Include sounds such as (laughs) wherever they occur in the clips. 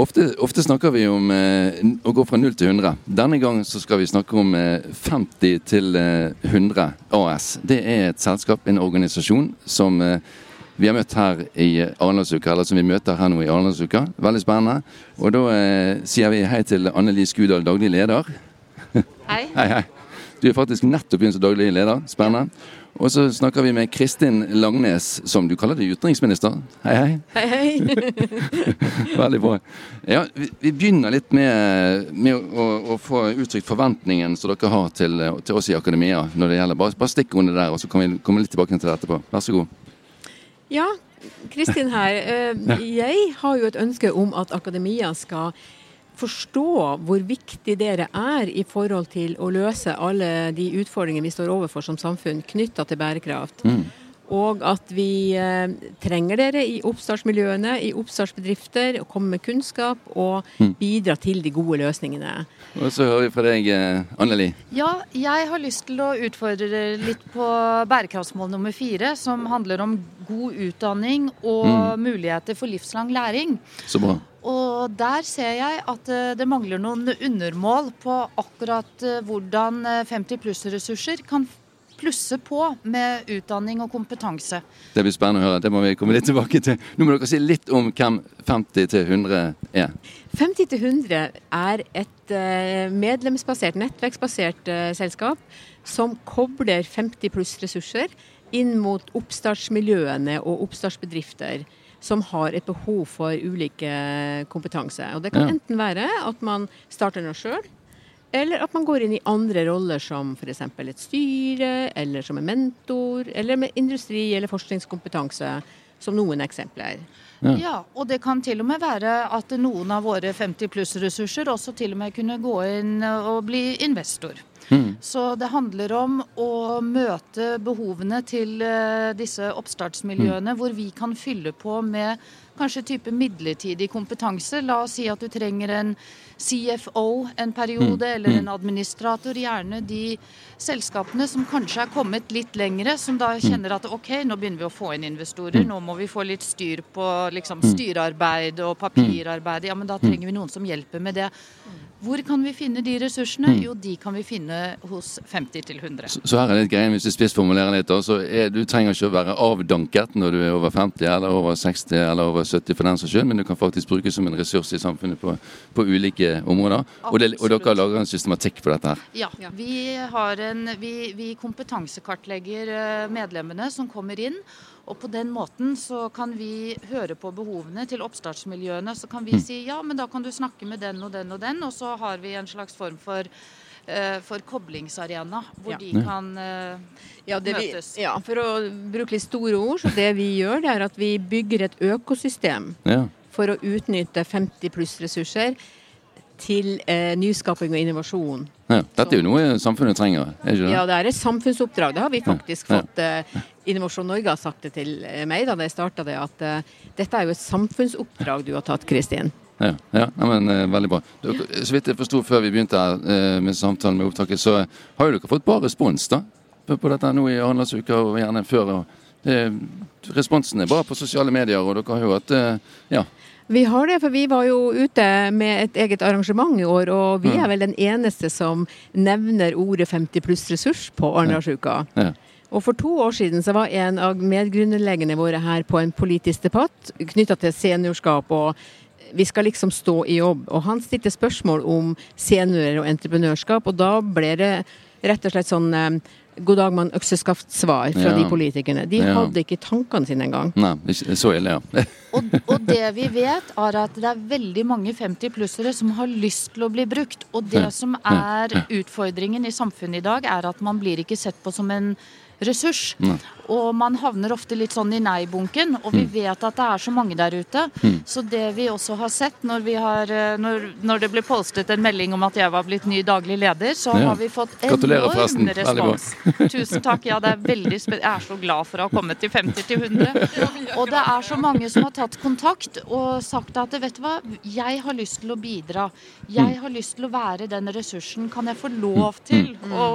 Ofte, ofte snakker vi om eh, å gå fra 0 til 100. Denne gangen så skal vi snakke om eh, 50 til eh, 100 AS. Det er et selskap, en organisasjon, som eh, vi har møtt her i Arendalsuka, eller som vi møter her nå i Arendalsuka. Veldig spennende. Og da eh, sier vi hei til Anneli Skudal, daglig leder. Hei. (laughs) Hei, hei. Du er faktisk nettopp begynt som daglig leder. Spennende. Og så snakker vi med Kristin Langnes, som du kaller deg utenriksminister. Hei, hei. Hei, hei. (laughs) Veldig bra. Ja, vi, vi begynner litt med, med å, å få uttrykt forventningen som dere har til, til oss i akademia når det gjelder Bare, bare under der, og så kan vi komme litt tilbake til det etterpå. Vær så god. Ja, Kristin her. Eh, Jeg har jo et ønske om at akademia skal forstå hvor viktig dere er i forhold til å løse alle de utfordringene vi står overfor som samfunn knytta til bærekraft. Og at vi eh, trenger dere i oppstartsmiljøene, i oppstartsbedrifter, å komme med kunnskap og bidra til de gode løsningene. Og så hører vi fra deg, eh, Anneli. Ja, jeg har lyst til å utfordre dere litt på bærekraftsmål nummer fire, som handler om god utdanning og muligheter for livslang læring. Så bra. Og der ser jeg at eh, det mangler noen undermål på akkurat eh, hvordan eh, 50 pluss-ressurser kan plusse på med utdanning og kompetanse. Det blir spennende å høre. Det må vi komme litt tilbake til. Nå må dere si litt om hvem 50 til 100 er. 50 til 100 er et eh, medlemsbasert, nettverksbasert eh, selskap som kobler 50 pluss ressurser inn mot oppstartsmiljøene og oppstartsbedrifter som har et behov for ulike kompetanse. Og Det kan Ja. enten være at man starter noe sjøl, eller at man går inn i andre roller som f.eks. et styre, eller som en mentor, eller med industri- eller forskningskompetanse, som noen eksempler. Ja. Ja, og det kan til og med være at noen av våre 50 pluss-ressurser også til og med kunne gå inn og bli investor. Så det handler om å møte behovene til eh, disse oppstartsmiljøene, hvor vi kan fylle på med kanskje type midlertidig kompetanse. La oss si at du trenger en CFO en periode, eller en administrator. Gjerne de selskapene som kanskje er kommet litt lengre, som da kjenner at OK, nå begynner vi å få inn investorer, nå må vi få litt styr på liksom, styrearbeid og papirarbeid. Ja, men da trenger vi noen som hjelper med det. Hvor kan vi finne de ressursene? Jo, de kan vi finne hos 50 til 100. Så så her er litt greien, hvis du spissformulerer litt. så er, Du trenger ikke å være avdanket når du er over 50 eller over 60 eller over 70 for den saks skyld, men du kan faktisk brukes som en ressurs i samfunnet på, på ulike områder. Og, det, og dere lager en systematikk på dette her. Ja, vi, har en, vi, vi kompetansekartlegger eh, medlemmene som kommer inn. Og på den måten så kan vi høre på behovene til oppstartsmiljøene. Så kan vi si ja, men da kan du snakke med den og den og den. Og så har vi en slags form for, for koblingsarena, hvor Ja. de kan eh, Ja, det vi, møtes. ja, for å bruke litt store ord, så det vi gjør, det er at vi bygger et økosystem Ja. for å utnytte 50 pluss ressurser til eh, nyskaping og innovasjon. Ja. Dette er jo noe samfunnet trenger, er ikke det? Ja, det er et samfunnsoppdrag. Det har vi faktisk Ja. fått. Eh, Innovasjon Norge har sagt det til eh, meg da jeg starta det, at eh, dette er jo et samfunnsoppdrag du har tatt, Kristin. Ja, ja, men eh, veldig bra. Dere, så vidt jeg forsto før vi begynte her eh, med samtalen med opptaket, så har jo dere fått bra respons da, på, på dette nå i Arendalsuka og gjerne før. Og det, responsen er bra på sosiale medier, og dere har jo hatt eh, ja, Vi har det, for vi var jo ute med et eget arrangement i år, og vi Mm. er vel den eneste som nevner ordet 50 pluss ressurs på Arendalsuka. ja. Og for to år siden så var en av medgrunnleggene våre her på en politisk debatt knytta til seniorskap og vi skal liksom stå i jobb. Og han stilte spørsmål om seniorer og entreprenørskap, og da ble det rett og slett sånn eh, god dag mann økseskaft-svar fra Ja. de politikerne. De Ja. hadde ikke tankene sine engang. Nei, så ille, ja. (laughs) Og, og det vi vet, er at det er veldig mange 50-plussere som har lyst til å bli brukt. Og det som er utfordringen i samfunnet i dag, er at man blir ikke sett på som en ressurs. Og man havner ofte litt sånn i nei-bunken, og vi vet at det er så mange der ute. Så det vi også har sett når, vi har, eh, når, når det ble postet en melding om at jeg var blitt ny daglig leder, så Ja. har vi fått enorm respons. (laughs) Tusen takk. Ja, det er veldig Jeg er så glad for å ha kommet til 50 til 100. (laughs) Og det er så mange som har tatt kontakt og sagt at vet du hva, jeg har lyst til å bidra. Jeg har lyst til å være den ressursen. Kan jeg få lov til å,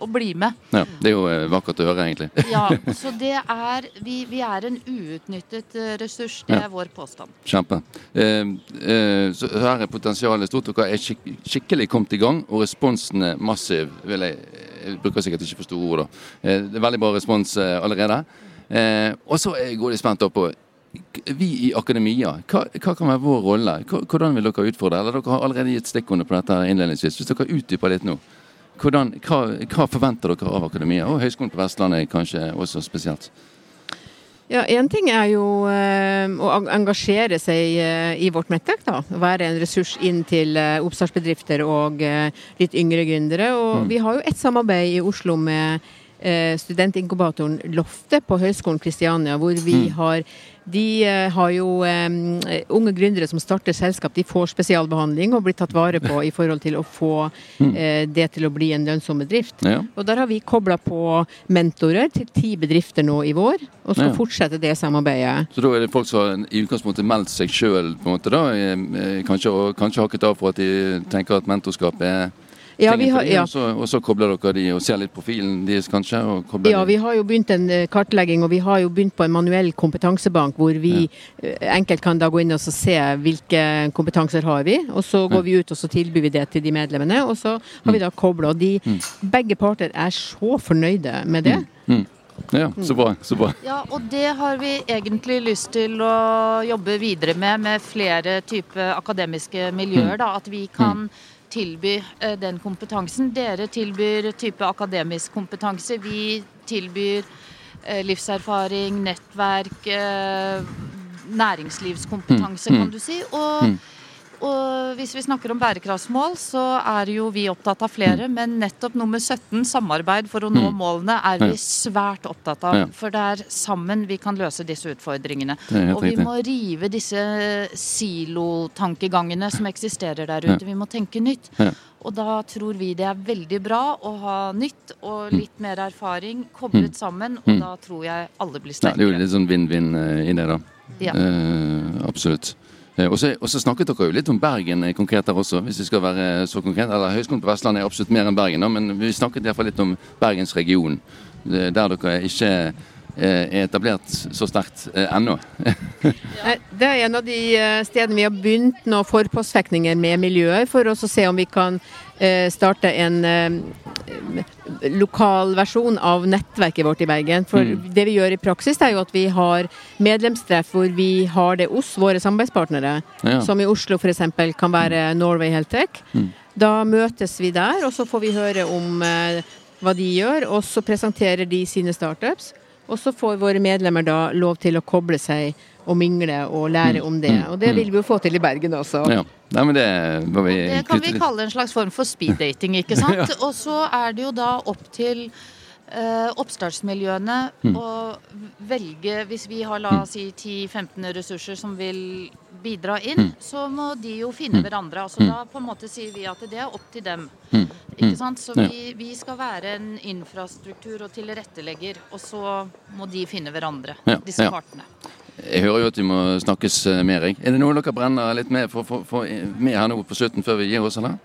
å bli med? Ja, det er jo eh, vakkert å høre, egentlig. Ja, så det er Vi, vi er en uutnyttet eh, ressurs. Det Ja. er vår påstand. Kjempe. Eh, eh, så her er potensialet stort. Dere er skik skikkelig kommet i gang, og responsen er massiv. Vil jeg, jeg bruker sikkert ikke for store ord, da. Eh, det er veldig bra respons allerede. Eh, og så går de spent da på vi i akademia, hva, hva kan være vår rolle? Hvordan vil dere utfordre? Eller Dere har allerede gitt stikkordene på dette innledningsvis. Hvis dere utdyper litt nå. Hvordan, hva, hva forventer dere av akademia, og Høgskolen på Vestlandet kanskje også spesielt? Ja, Én ting er jo eh, å engasjere seg eh, i vårt nettverk. da. Være en ressurs inn til eh, oppstartsbedrifter og litt yngre gründere. Og Vi har jo et samarbeid i Oslo med studentinkubatoren Loftet på Høgskolen Kristiania, hvor vi har de eh, har jo um, unge gründere som starter selskap, de får spesialbehandling og blir tatt vare på i forhold til å få eh, det til å bli en lønnsom bedrift. Ja. Og der har vi kobla på mentorer til ti bedrifter nå i vår, og skal Ja. fortsette det samarbeidet. Så da er det folk som har i utgangspunktet meldt seg sjøl, på en måte da, eh, eh, kanskje, kanskje hakket av for at de tenker at mentorskap er Ja, vi har, ja. og, så, og så kobler dere de og ser litt profilen deres, kanskje? Ja, vi har jo begynt en eh, kartlegging, og vi har jo begynt på en manuell kompetansebank, hvor vi ja. enkelt kan da gå inn og se hvilke kompetanser har vi, og så går vi ut og så tilbyr vi det til de medlemmene, og så har vi da kobla. Og de, begge parter er så fornøyde med det. Ja, så bra. så bra. Ja, og det har vi egentlig lyst til å jobbe videre med, med flere typer akademiske miljøer. Da, at vi kan tilby eh, den kompetansen. Dere tilbyr type akademisk kompetanse. Vi tilbyr eh, livserfaring, nettverk, eh, næringslivskompetanse, Mm, kan mm. du si. Og, og hvis vi snakker om bærekraftsmål, så er jo vi opptatt av flere, men nettopp nummer 17, samarbeid for å nå Mm. målene, er vi svært opptatt av. Ja. For det er sammen vi kan løse disse utfordringene. Og vi må rive disse silotankegangene som eksisterer der ute. Vi må tenke nytt. Og da tror vi det er veldig bra å ha nytt Mm. og litt mer erfaring koblet sammen, og da tror jeg alle blir Ja, det er jo litt sånn vinn-vinn eh, i det, da. Ja. Eh, absolutt. Eh, Og så snakket dere jo litt om Bergen eh, konkret der også, hvis vi skal være så konkret. Eller Høgskolen på Vestlandet er absolutt mer enn Bergen, men vi snakket i hvert fall litt om Bergensregionen. region. Der dere ikke eh, er etablert så sterkt eh, ennå. (laughs) Det er en av de eh, stedene vi har begynt nå forpostfektinger med miljøer, for å se om vi kan eh, starte en eh, lokal versjon av nettverket vårt i Bergen. For det vi gjør i praksis, er jo at vi har medlemstreff hvor vi har det oss, våre samarbeidspartnere. Ja. Som i Oslo f.eks. kan være Norway Heltech. Da møtes vi der, og så får vi høre om eh, hva de gjør, og så presenterer de sine startups. Og så får våre medlemmer da lov til å koble seg og mingle og lære om det. Og det vil vi jo få til i Bergen også. Ja. Nei, men det var vi Det kan vi kalle en slags form for speeddating, ikke (laughs) sant? Og så er det jo da opp til eh, oppstartsmiljøene Mm. og velge Hvis vi har la oss si 10-15 ressurser som vil bidra inn, Mm. så må de jo finne hverandre. Altså Da på en måte sier vi at det er opp til dem. Mm. Ikke sant? Så vi, vi skal være en infrastruktur og tilrettelegger, og så må de finne hverandre, Ja, disse ja. partene. Jeg hører jo at vi må snakkes eh, mer. Er det noe dere brenner litt med for, for, for, med her nå på slutten før vi gir oss, eller?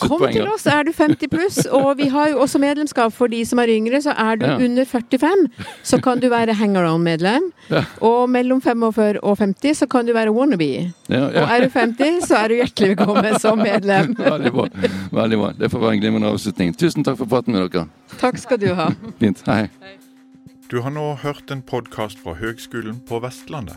Kom til oss, er du 50 pluss. Og vi har jo også medlemskap for de som er yngre. Så er du Ja. under 45, så kan du være hangaround-medlem. Ja. Og mellom 45 og 50 så kan du være wannabe. Ja, Og er du 50, så er du hjertelig velkommen som medlem. (laughs) Veldig bra. Veldig bra. Det får være en glimrende avslutning. Tusen takk for praten med dere. Takk skal du ha. (laughs) Fint. Hei. Du har nå hørt en podkast fra Høgskolen på Vestlandet.